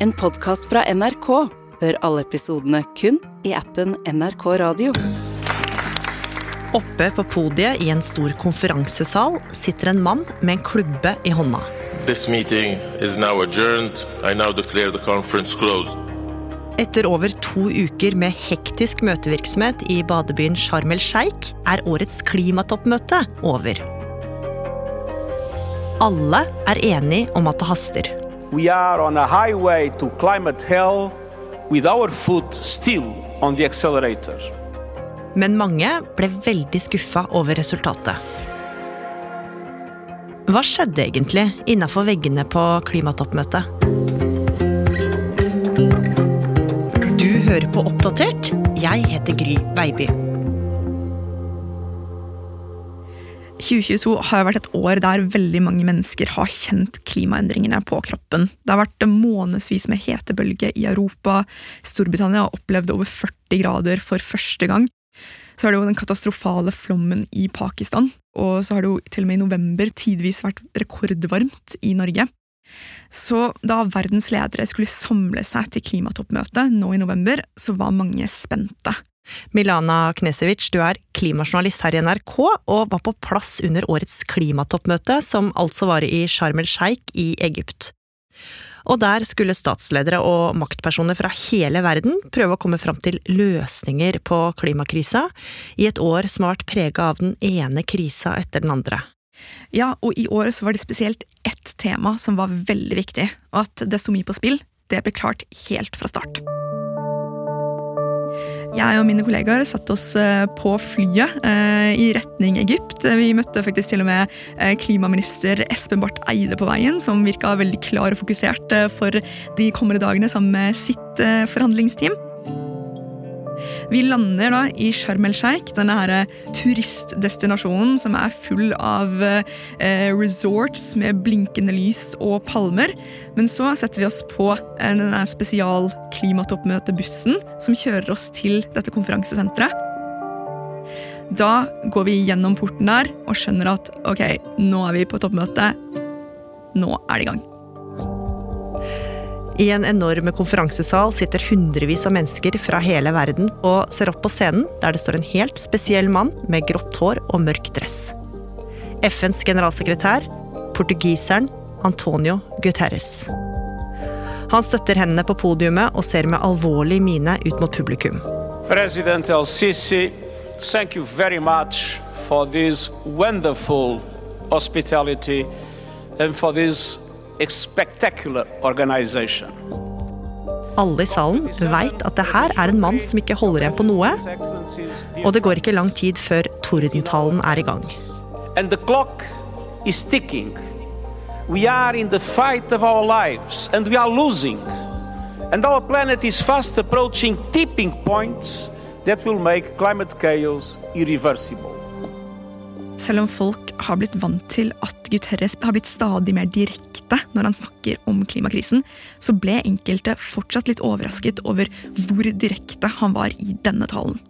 En podkast fra NRK. Hør alle episodene kun i appen NRK Radio. Oppe på podiet i en stor konferansesal sitter en mann med en klubbe i hånda. This meeting is now adjourned. I now declare the conference closed. Etter over to uker med hektisk møtevirksomhet i badebyen Sharm el Sheikh er årets klimatoppmøte over. Alle er enige om at det haster. We are on a highway to climate hell with our foot still on the accelerator. Men mange ble veldig skuffa over resultatet. Hva skjedde egentlig innafor veggene på klimatoppmøtet? Du hører på Oppdatert. Jeg heter Gry Baby. 2022 har vært et år der veldig mange mennesker har kjent klimaendringene på kroppen. Det har vært månedsvis med hetebølge i Europa. Storbritannia har opplevd over 40 grader for første gang. Så har det jo den katastrofale flommen i Pakistan. Og så har det jo til og med i november tidvis vært rekordvarmt i Norge. Så da verdens ledere skulle samle seg til klimatoppmøtet nå i november, så var mange spente. Milana Knesevic, du er klimajournalist her i NRK og var på plass under årets klimatoppmøte, som altså var i Sharm el Sheikh i Egypt. Og der skulle statsledere og maktpersoner fra hele verden prøve å komme fram til løsninger på klimakrisa, i et år som har vært prega av den ene krisa etter den andre. Ja, og i året så var det spesielt ett tema som var veldig viktig, og at det sto mye på spill, det ble klart helt fra start. Jeg og mine kollegaer satte oss eh, på flyet eh, i retning Egypt. Vi møtte faktisk til og med eh, klimaminister Espen Barth Eide på veien, som virka veldig klar og fokusert for de kommende dagene sammen med sitt forhandlingsteam. Vi lander da i Sharm el Sheikh, denne her turistdestinasjonen som er full av eh, resorts med blinkende lys og palmer. Men så setter vi oss på eh, denne spesialklimatoppmøtebussen som kjører oss til dette konferansesenteret. Da går vi gjennom porten der og skjønner at ok, nå er vi på toppmøte. Nå er det i gang. I en enorm konferansesal sitter hundrevis av mennesker fra hele verden og ser opp på scenen, der det står en helt spesiell mann med grått hår og mørk dress. FNs generalsekretær, portugiseren Antonio Guterres. Han støtter hendene på podiumet og ser med alvorlig mine ut mot publikum. President El Sisi, thank you very much for this wonderful hospitality and for this spectacular organization. Alle i salen veit at det her er en mann som ikke holder igjen på noe, og det går ikke lang tid før tordentalen er i gang. And the clock is ticking. We are in the fight of our lives and we are losing. And our planet is fast approaching tipping points that will make climate chaos irreversible. Selv om folk har blitt vant til at Guterres har blitt stadig mer direkte når han snakker om klimakrisen, så ble enkelte fortsatt litt overrasket over hvor direkte han var i denne talen.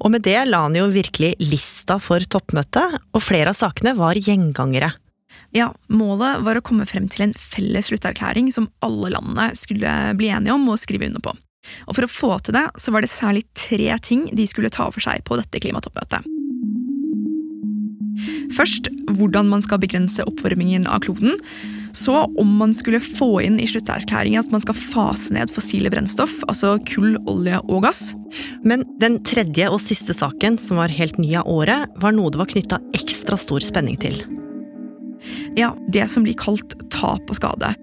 Og med det la han jo virkelig lista for toppmøtet, og flere av sakene var gjengangere. Ja, Målet var å komme frem til en felles slutterklæring som alle landene skulle bli enige om og skrive under på. Og For å få til det så var det særlig tre ting de skulle ta for seg på dette klimatoppmøtet. Først hvordan man skal begrense oppvarmingen av kloden. Så om man skulle få inn i slutterklæringen at man skal fase ned fossile brennstoff, altså kull, olje og gass. Men den tredje og siste saken, som var helt ny av året, var noe det var knytta ekstra stor spenning til. Ja, det som blir kalt tap og skade.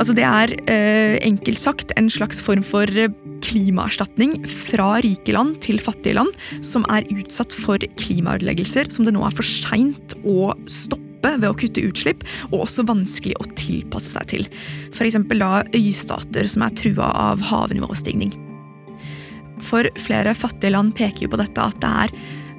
Altså Det er eh, enkelt sagt en slags form for eh, klimaerstatning fra rike land til fattige land som er utsatt for klimaødeleggelser som det nå er for seint å stoppe ved å kutte utslipp, og også vanskelig å tilpasse seg til. F.eks. da øystater som er trua av havnivåstigning. For flere fattige land peker jo på dette at det er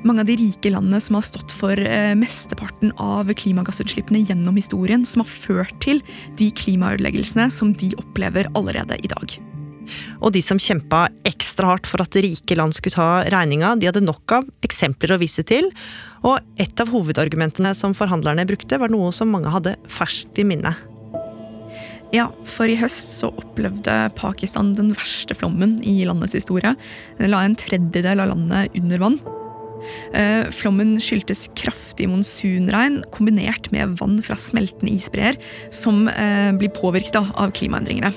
mange av de rike landene som har stått for eh, mesteparten av klimagassutslippene gjennom historien, som har ført til de klimaødeleggelsene som de opplever allerede i dag. Og de som kjempa ekstra hardt for at rike land skulle ta regninga, de hadde nok av eksempler å vise til. Og et av hovedargumentene som forhandlerne brukte, var noe som mange hadde ferskt i minne. Ja, for i høst så opplevde Pakistan den verste flommen i landets historie. Den la en tredjedel av landet under vann. Eh, flommen skyldtes kraftig monsunregn kombinert med vann fra smeltende isbreer, som eh, blir påvirket av klimaendringene.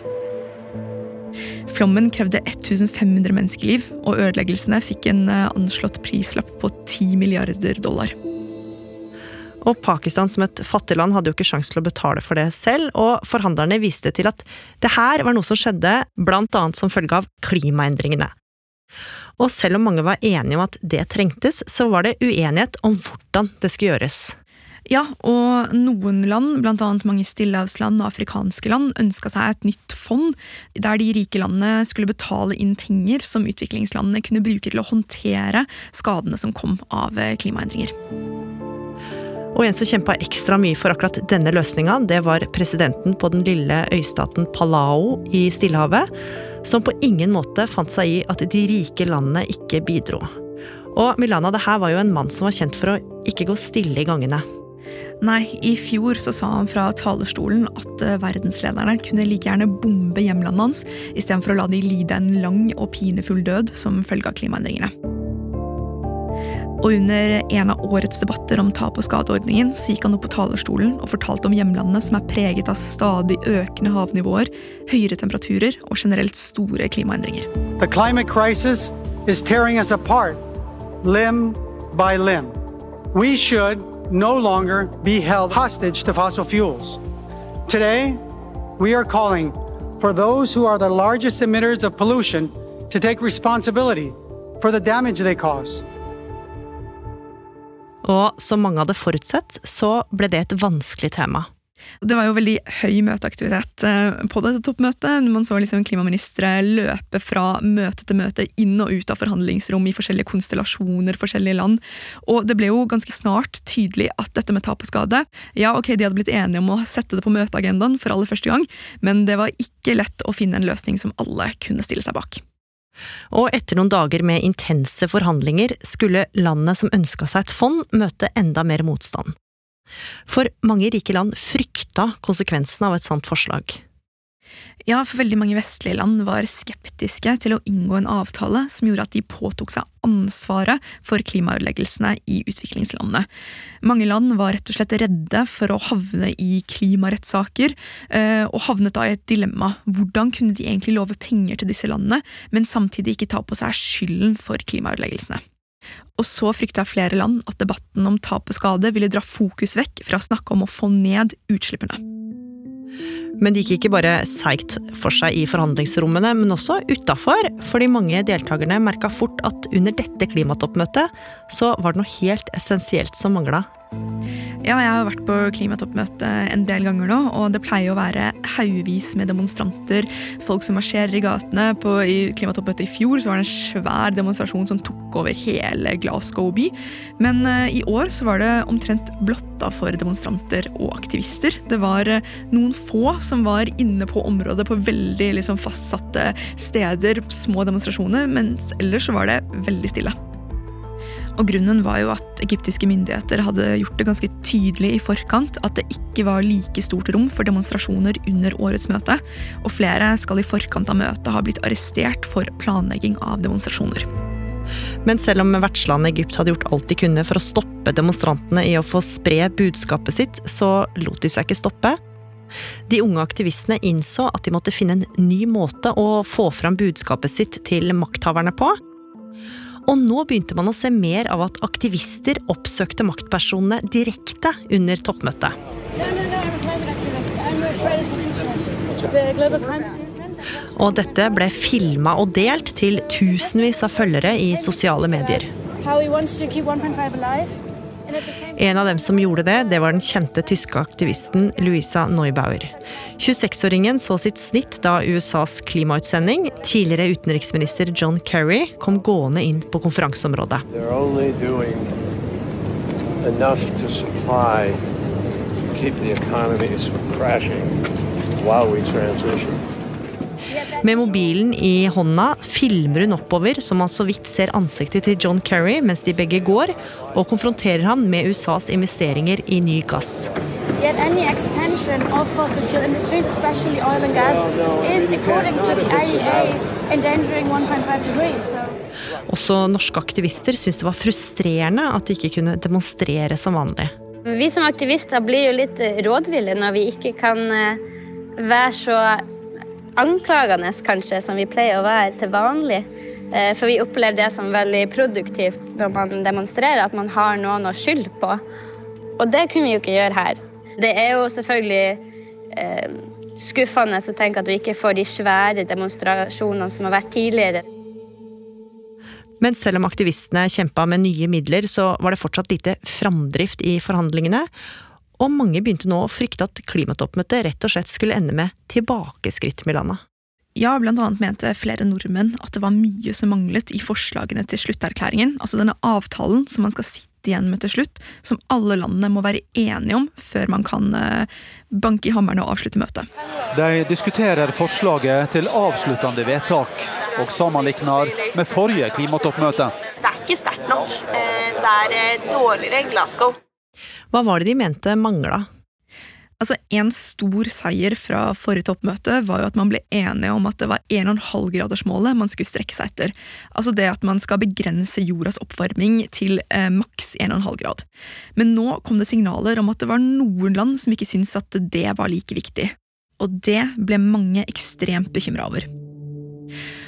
Flommen krevde 1500 menneskeliv, og ødeleggelsene fikk en eh, anslått prislapp på 10 milliarder dollar. Og Pakistan som et fattig land hadde jo ikke sjanse til å betale for det selv, og forhandlerne viste til at det her var noe som skjedde annet som følge av klimaendringene. Og selv om mange var enige om at det trengtes, så var det uenighet om hvordan det skulle gjøres. Ja, og noen land, bl.a. mange stillehavsland og afrikanske land, ønska seg et nytt fond, der de rike landene skulle betale inn penger som utviklingslandene kunne bruke til å håndtere skadene som kom av klimaendringer. Og en som kjempa ekstra mye for akkurat denne løsninga, det var presidenten på den lille øystaten Palau i Stillehavet, som på ingen måte fant seg i at de rike landene ikke bidro. Og Milana, det her var jo en mann som var kjent for å ikke gå stille i gangene. Nei, i fjor så sa han fra talerstolen at eh, verdenslederne kunne like gjerne bombe hjemlandet hans istedenfor å la de lide en lang og pinefull død som følge av klimaendringene. Og under en av årets debatter om tap- og skadeordningen så gikk han opp på talerstolen og fortalte om hjemlandene som er preget av stadig økende havnivåer, høyere temperaturer og generelt store klimaendringer. The climate crisis is tearing us apart, limb by limb. We should no longer be held hostage to fossil fuels. Today, we are calling for those who are the largest emitters of pollution to take responsibility for the damage they cause. Og som mange hadde forutsett, så ble det et vanskelig tema. Det var jo veldig høy møteaktivitet eh, på dette toppmøtet. Man så liksom klimaministre løpe fra møte til møte, inn og ut av forhandlingsrom i forskjellige konstellasjoner, forskjellige land. Og det ble jo ganske snart tydelig at dette med tap og skade Ja, ok, de hadde blitt enige om å sette det på møteagendaen for aller første gang, men det var ikke lett å finne en løsning som alle kunne stille seg bak. Og etter noen dager med intense forhandlinger skulle landet som ønska seg et fond, møte enda mer motstand. For mange rike land frykta konsekvensen av et sånt forslag. Ja, for veldig mange vestlige land var skeptiske til å inngå en avtale som gjorde at de påtok seg ansvaret for klimaødeleggelsene i utviklingslandene. Mange land var rett og slett redde for å havne i klimarettssaker, eh, og havnet da i et dilemma. Hvordan kunne de egentlig love penger til disse landene, men samtidig ikke ta på seg skylden for klimaødeleggelsene? Og så frykta flere land at debatten om tap og skade ville dra fokus vekk fra å snakke om å få ned utslippene. Men det gikk ikke bare seigt for seg i forhandlingsrommene, men også utafor, fordi mange deltakerne merka fort at under dette klimatoppmøtet så var det noe helt essensielt som mangla. Ja, jeg har vært på klimatoppmøte en del ganger nå, og det pleier å være haugevis med demonstranter, folk som marsjerer i gatene. På, klimatoppmøtet i fjor så var det en svær demonstrasjon som tok over hele Glasgow by. Men uh, i år så var det omtrent blotta for demonstranter og aktivister. Det var uh, noen få som var inne på området på veldig liksom, fastsatte steder, små demonstrasjoner, mens ellers var det veldig stille. Og Grunnen var jo at egyptiske myndigheter hadde gjort det ganske tydelig i forkant at det ikke var like stort rom for demonstrasjoner under årets møte, og flere skal i forkant av møtet ha blitt arrestert for planlegging av demonstrasjoner. Men selv om vertslandet Egypt hadde gjort alt de kunne for å stoppe demonstrantene i å få spre budskapet sitt, så lot de seg ikke stoppe. De unge aktivistene innså at de måtte finne en ny måte å få fram budskapet sitt til makthaverne på. Og nå begynte man å se mer av at aktivister oppsøkte maktpersonene direkte under toppmøtet. Og dette ble filma og delt til tusenvis av følgere i sosiale medier. En av dem som gjorde det, det var den kjente tyske aktivisten Louisa Neubauer. 26-åringen så sitt snitt da USAs klimautsending, tidligere utenriksminister John Kerry, kom gående inn på konferanseområdet. keep the economies from crashing while we transition. Med mobilen i hånda filmer hun oppover så man så vidt ser ansiktet til John Kerry mens de begge går, og konfronterer han med USAs investeringer i ny gass. Yet any extension of fossil fuel industries, especially oil and gas, is, according to the IEA, endangering 1.5 degrees. So. Også norske aktivister syntes det var frustrerende at de ikke kunne demonstrere som vanlig. Vi som aktivister blir jo litt rådville når vi ikke kan eh, være så anklagende kanskje som vi pleier å være til vanlig. Eh, for vi opplever det som veldig produktivt når man demonstrerer, at man har noen å skylde på. Og det kunne vi jo ikke gjøre her. Det er jo selvfølgelig eh, skuffende å tenke at vi ikke får de svære demonstrasjonene som har vært tidligere. Men selv om aktivistene kjempa med nye midler, så var det fortsatt lite framdrift i forhandlingene. Og mange begynte nå å frykte at klimatoppmøtet rett og slett skulle ende med tilbakeskritt, med landet. Ja, blant annet mente flere nordmenn at det var mye som manglet i forslagene til slutterklæringen, altså denne avtalen som man skal sitte igjen med til slutt, som alle landene må være enige om før man kan eh, banke i hammeren og avslutte møtet. De diskuterer forslaget til avsluttende vedtak, og sammenligner med forrige klimatoppmøte. Det er ikke sterkt nok. Eh, det er eh, dårligere enn Glasgow. Hva var det de mente mangla? Altså, En stor seier fra forrige toppmøte var jo at man ble enige om at det var 1,5-gradersmålet man skulle strekke seg etter. Altså det at man skal begrense jordas oppvarming til eh, maks 1,5 grad. Men nå kom det signaler om at det var noen land som ikke syntes at det var like viktig. Og det ble mange ekstremt bekymra over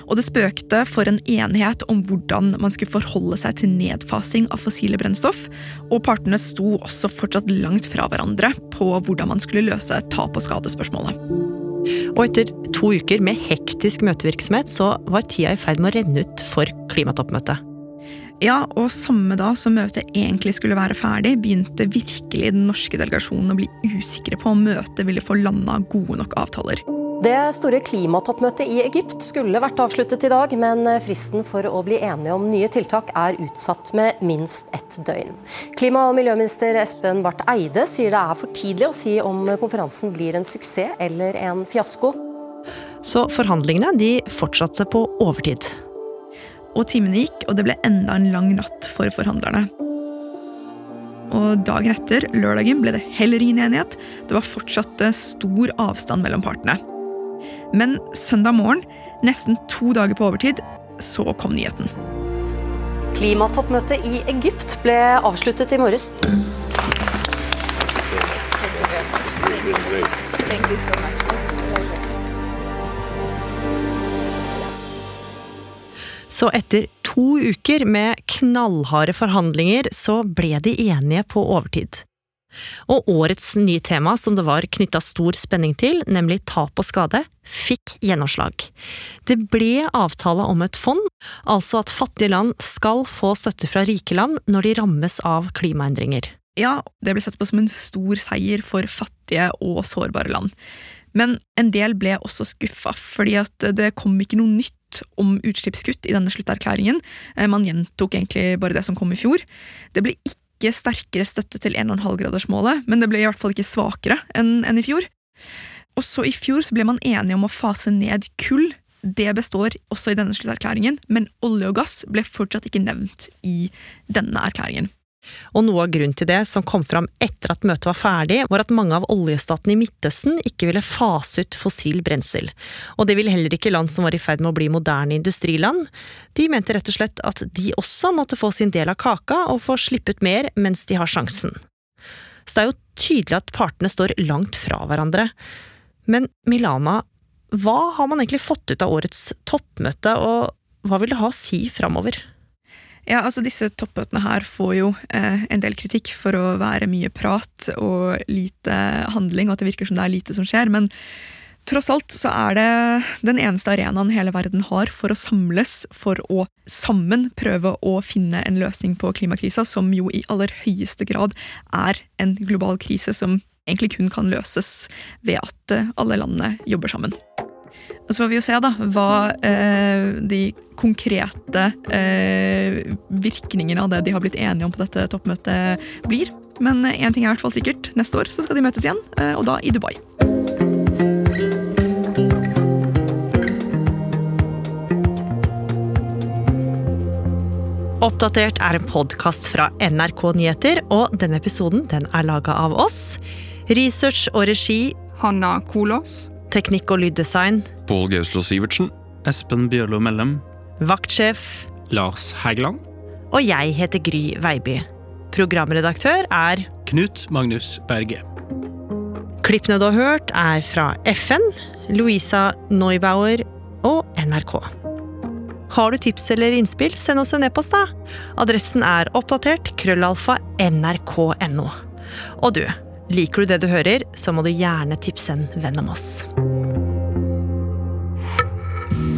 og det spøkte for en enighet om hvordan man skulle forholde seg til nedfasing av fossile brennstoff, og partene sto også fortsatt langt fra hverandre på hvordan man skulle løse tap- og skadespørsmålet. Og etter to uker med hektisk møtevirksomhet så var tida i ferd med å renne ut for klimatoppmøtet. Ja, og samme da som møtet egentlig skulle være ferdig, begynte virkelig den norske delegasjonen å bli usikre på om møtet ville få landa gode nok avtaler. Det store klimatoppmøtet i Egypt skulle vært avsluttet i dag, men fristen for å bli enige om nye tiltak er utsatt med minst ett døgn. Klima- og miljøminister Espen Barth Eide sier det er for tidlig å si om konferansen blir en suksess eller en fiasko. Så forhandlingene de fortsatte på overtid. Og timene gikk, og det ble enda en lang natt for forhandlerne. Og dagen etter, lørdagen, ble det heller ingen enighet. Det var fortsatt stor avstand mellom partene. Men søndag morgen, nesten to dager på overtid, så kom nyheten. Klimatoppmøtet i Egypt ble avsluttet i morges. Så etter to uker med knallharde forhandlinger, så ble de enige på overtid. Og årets nye tema, som det var knytta stor spenning til, nemlig tap og skade, fikk gjennomslag. Det ble avtale om et fond, altså at fattige land skal få støtte fra rike land når de rammes av klimaendringer. Ja, det ble sett på som en stor seier for fattige og sårbare land. Men en del ble også skuffa, fordi at det kom ikke noe nytt om utslippskutt i denne slutterklæringen. Eh, man gjentok egentlig bare det som kom i fjor. Det ble ikke sterkere støtte til 1,5-gradersmålet, men det ble i hvert fall ikke svakere enn, enn i fjor. Også i fjor så ble man enige om å fase ned kull. Det består også i denne slutterklæringen, men olje og gass ble fortsatt ikke nevnt i denne erklæringen. Og noe av grunnen til det, som kom fram etter at møtet var ferdig, var at mange av oljestatene i Midtøsten ikke ville fase ut fossil brensel. Og det ville heller ikke land som var i ferd med å bli moderne industriland. De mente rett og slett at de også måtte få sin del av kaka og få slippe ut mer mens de har sjansen. Så det er jo tydelig at partene står langt fra hverandre. Men Milana, hva har man egentlig fått ut av årets toppmøte, og hva vil det ha å si framover? Ja, altså Disse toppmøtene her får jo eh, en del kritikk for å være mye prat og lite handling, og at det virker som det er lite som skjer. Men tross alt så er det den eneste arenaen hele verden har for å samles for å sammen prøve å finne en løsning på klimakrisa, som jo i aller høyeste grad er en global krise som egentlig kun kan løses ved at alle landene jobber sammen. Og så får vi jo se da, hva eh, de konkrete eh, virkningene av det de har blitt enige om på dette toppmøtet blir. Men én ting er i hvert fall sikkert. Neste år så skal de møtes igjen, eh, og da i Dubai. Oppdatert er en podkast fra NRK Nyheter, og denne episoden den er laga av oss. Research og regi Hanna Kolås. Teknikk og lyddesign Pål Gauslo Sivertsen. Espen Bjørlo Mellem. Vaktsjef Lars Hægeland. Og jeg heter Gry Veiby. Programredaktør er Knut Magnus Berge. Klippene du har hørt, er fra FN, Louisa Neubauer og NRK. Har du tips eller innspill, send oss en e-post, da. Adressen er oppdatert krøllalfa nrk.no. Og du, liker du det du hører, så må du gjerne tipse en venn om oss.